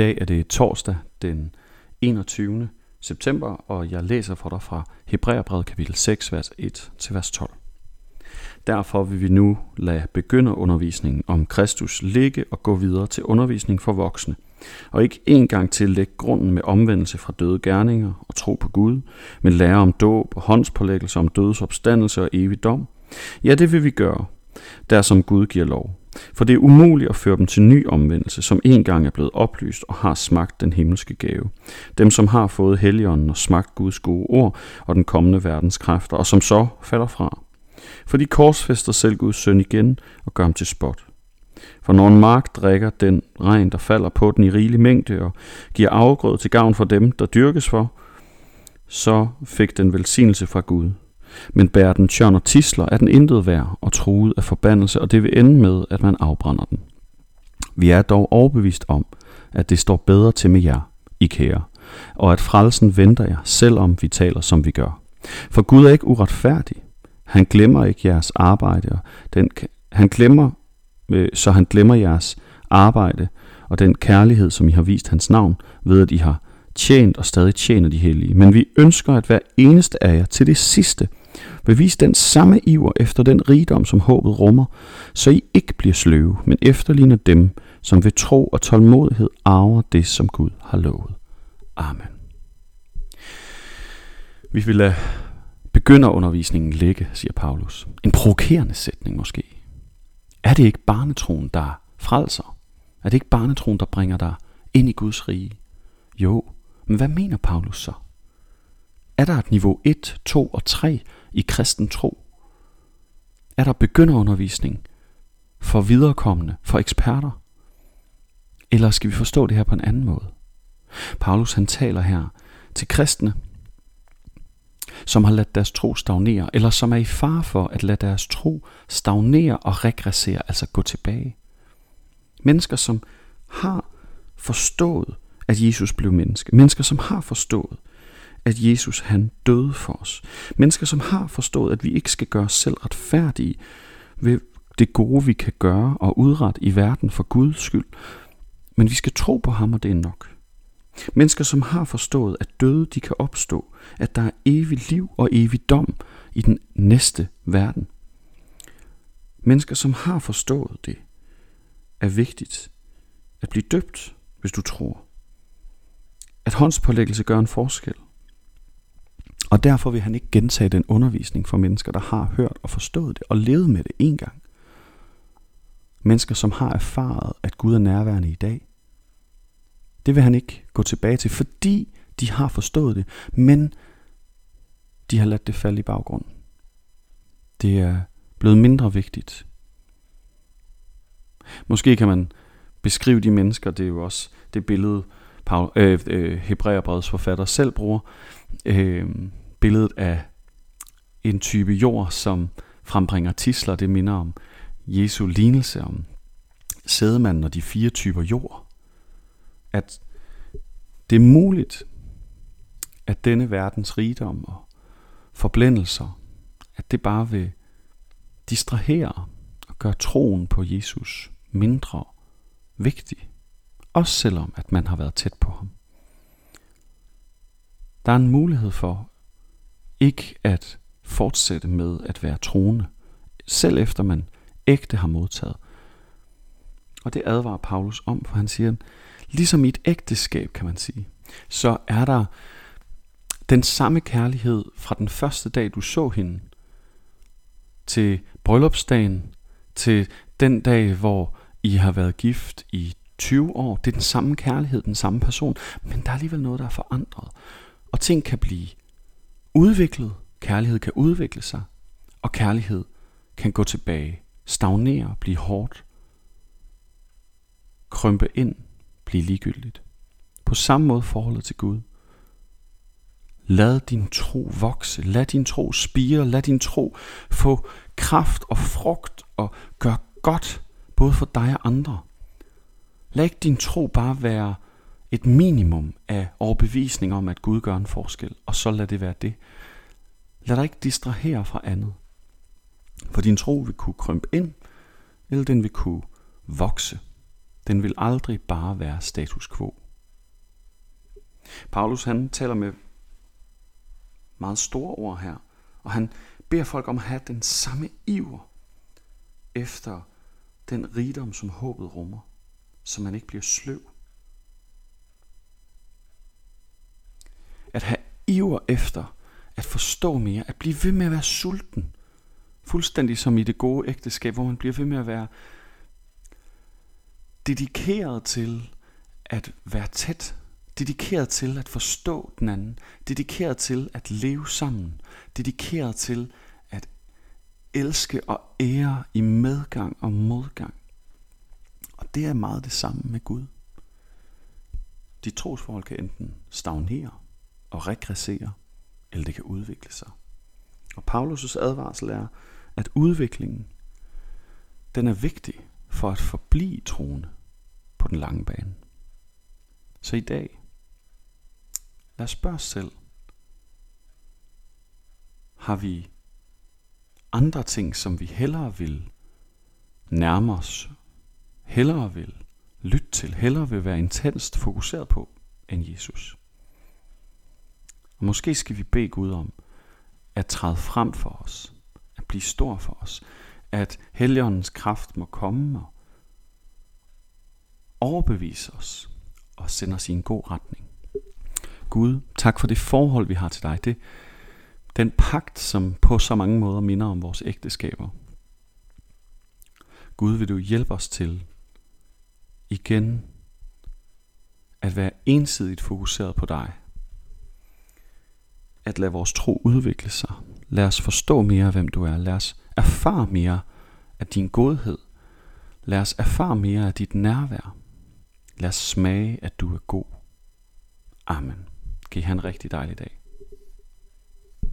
dag er det torsdag den 21. september, og jeg læser for dig fra Hebræerbrevet kapitel 6, vers 1 til vers 12. Derfor vil vi nu lade begynde undervisningen om Kristus ligge og gå videre til undervisning for voksne, og ikke en gang til lægge grunden med omvendelse fra døde gerninger og tro på Gud, men lære om dåb og håndspålæggelse om dødes opstandelse og evig dom. Ja, det vil vi gøre, der som Gud giver lov. For det er umuligt at føre dem til ny omvendelse, som engang er blevet oplyst og har smagt den himmelske gave. Dem, som har fået Helligånden og smagt Guds gode ord og den kommende verdens kræfter, og som så falder fra. For de korsfester selv Guds søn igen og gør ham til spot. For når en mark drikker den regn, der falder på den i rigelig mængde og giver afgrød til gavn for dem, der dyrkes for, så fik den velsignelse fra Gud. Men bærer den tjørn og tisler, er den intet værd og truet af forbandelse, og det vil ende med, at man afbrænder den. Vi er dog overbevist om, at det står bedre til med jer, I kære, og at frelsen venter jer, selvom vi taler, som vi gør. For Gud er ikke uretfærdig. Han glemmer ikke jeres arbejde, og den, han glemmer, øh, så han glemmer jeres arbejde og den kærlighed, som I har vist hans navn, ved at I har tjent og stadig tjener de hellige. Men vi ønsker, at hver eneste af jer til det sidste Bevis den samme iver efter den rigdom, som håbet rummer, så I ikke bliver sløve, men efterligner dem, som ved tro og tålmodighed arver det, som Gud har lovet. Amen. Vi vil lade begynderundervisningen ligge, siger Paulus. En provokerende sætning måske. Er det ikke barnetroen, der frelser? Er det ikke barnetroen, der bringer dig ind i Guds rige? Jo, men hvad mener Paulus så? Er der et niveau 1, 2 og 3 i kristen tro? Er der begynderundervisning for viderekommende, for eksperter? Eller skal vi forstå det her på en anden måde? Paulus han taler her til kristne, som har ladt deres tro stagnere, eller som er i fare for at lade deres tro stagnere og regressere, altså gå tilbage. Mennesker, som har forstået, at Jesus blev menneske. Mennesker, som har forstået, at Jesus han døde for os. Mennesker, som har forstået, at vi ikke skal gøre os selv retfærdige ved det gode, vi kan gøre og udrette i verden for Guds skyld. Men vi skal tro på ham, og det er nok. Mennesker, som har forstået, at døde de kan opstå, at der er evig liv og evig dom i den næste verden. Mennesker, som har forstået det, er vigtigt at blive døbt, hvis du tror. At håndspålæggelse gør en forskel. Og derfor vil han ikke gentage den undervisning for mennesker, der har hørt og forstået det og levet med det en gang. Mennesker, som har erfaret, at Gud er nærværende i dag. Det vil han ikke gå tilbage til, fordi de har forstået det, men de har ladt det falde i baggrunden. Det er blevet mindre vigtigt. Måske kan man beskrive de mennesker, det er jo også det billede, Paul, øh, øh, Hebræerbrevets forfatter selv bruger, øh, billedet af en type jord, som frembringer tisler. Det minder om Jesu lignelse om sædemanden og de fire typer jord. At det er muligt, at denne verdens rigdom og forblændelser, at det bare vil distrahere og gøre troen på Jesus mindre vigtig. Også selvom at man har været tæt på ham. Der er en mulighed for ikke at fortsætte med at være troende, selv efter man ægte har modtaget. Og det advarer Paulus om, for han siger, ligesom i et ægteskab, kan man sige, så er der den samme kærlighed fra den første dag, du så hende, til bryllupsdagen, til den dag, hvor I har været gift i 20 år. Det er den samme kærlighed, den samme person, men der er alligevel noget, der er forandret. Og ting kan blive udviklet, kærlighed kan udvikle sig, og kærlighed kan gå tilbage, stagnere, blive hårdt, krympe ind, blive ligegyldigt. På samme måde forholdet til Gud. Lad din tro vokse, lad din tro spire, lad din tro få kraft og frugt og gøre godt, både for dig og andre. Lad ikke din tro bare være et minimum af overbevisning om, at Gud gør en forskel, og så lad det være det. Lad dig ikke distrahere fra andet. For din tro vil kunne krympe ind, eller den vil kunne vokse. Den vil aldrig bare være status quo. Paulus han taler med meget store ord her, og han beder folk om at have den samme iver efter den rigdom, som håbet rummer, så man ikke bliver sløv. At have iver efter at forstå mere, at blive ved med at være sulten, fuldstændig som i det gode ægteskab, hvor man bliver ved med at være dedikeret til at være tæt, dedikeret til at forstå den anden, dedikeret til at leve sammen, dedikeret til at elske og ære i medgang og modgang. Og det er meget det samme med Gud. De trosforhold kan enten stagnere og regressere, eller det kan udvikle sig. Og Paulus' advarsel er, at udviklingen, den er vigtig for at forblive troende på den lange bane. Så i dag, lad os spørge os selv, har vi andre ting, som vi hellere vil nærme os, hellere vil lytte til, hellere vil være intenst fokuseret på end Jesus? Og måske skal vi bede Gud om at træde frem for os, at blive stor for os, at Helligåndens kraft må komme og overbevise os og sende os i en god retning. Gud, tak for det forhold, vi har til dig. Det, den pagt, som på så mange måder minder om vores ægteskaber. Gud, vil du hjælpe os til igen at være ensidigt fokuseret på dig. At lade vores tro udvikle sig. Lad os forstå mere, hvem du er. Lad os erfare mere af din godhed. Lad os erfare mere af dit nærvær. Lad os smage, at du er god. Amen. Kan I have en rigtig dejlig dag.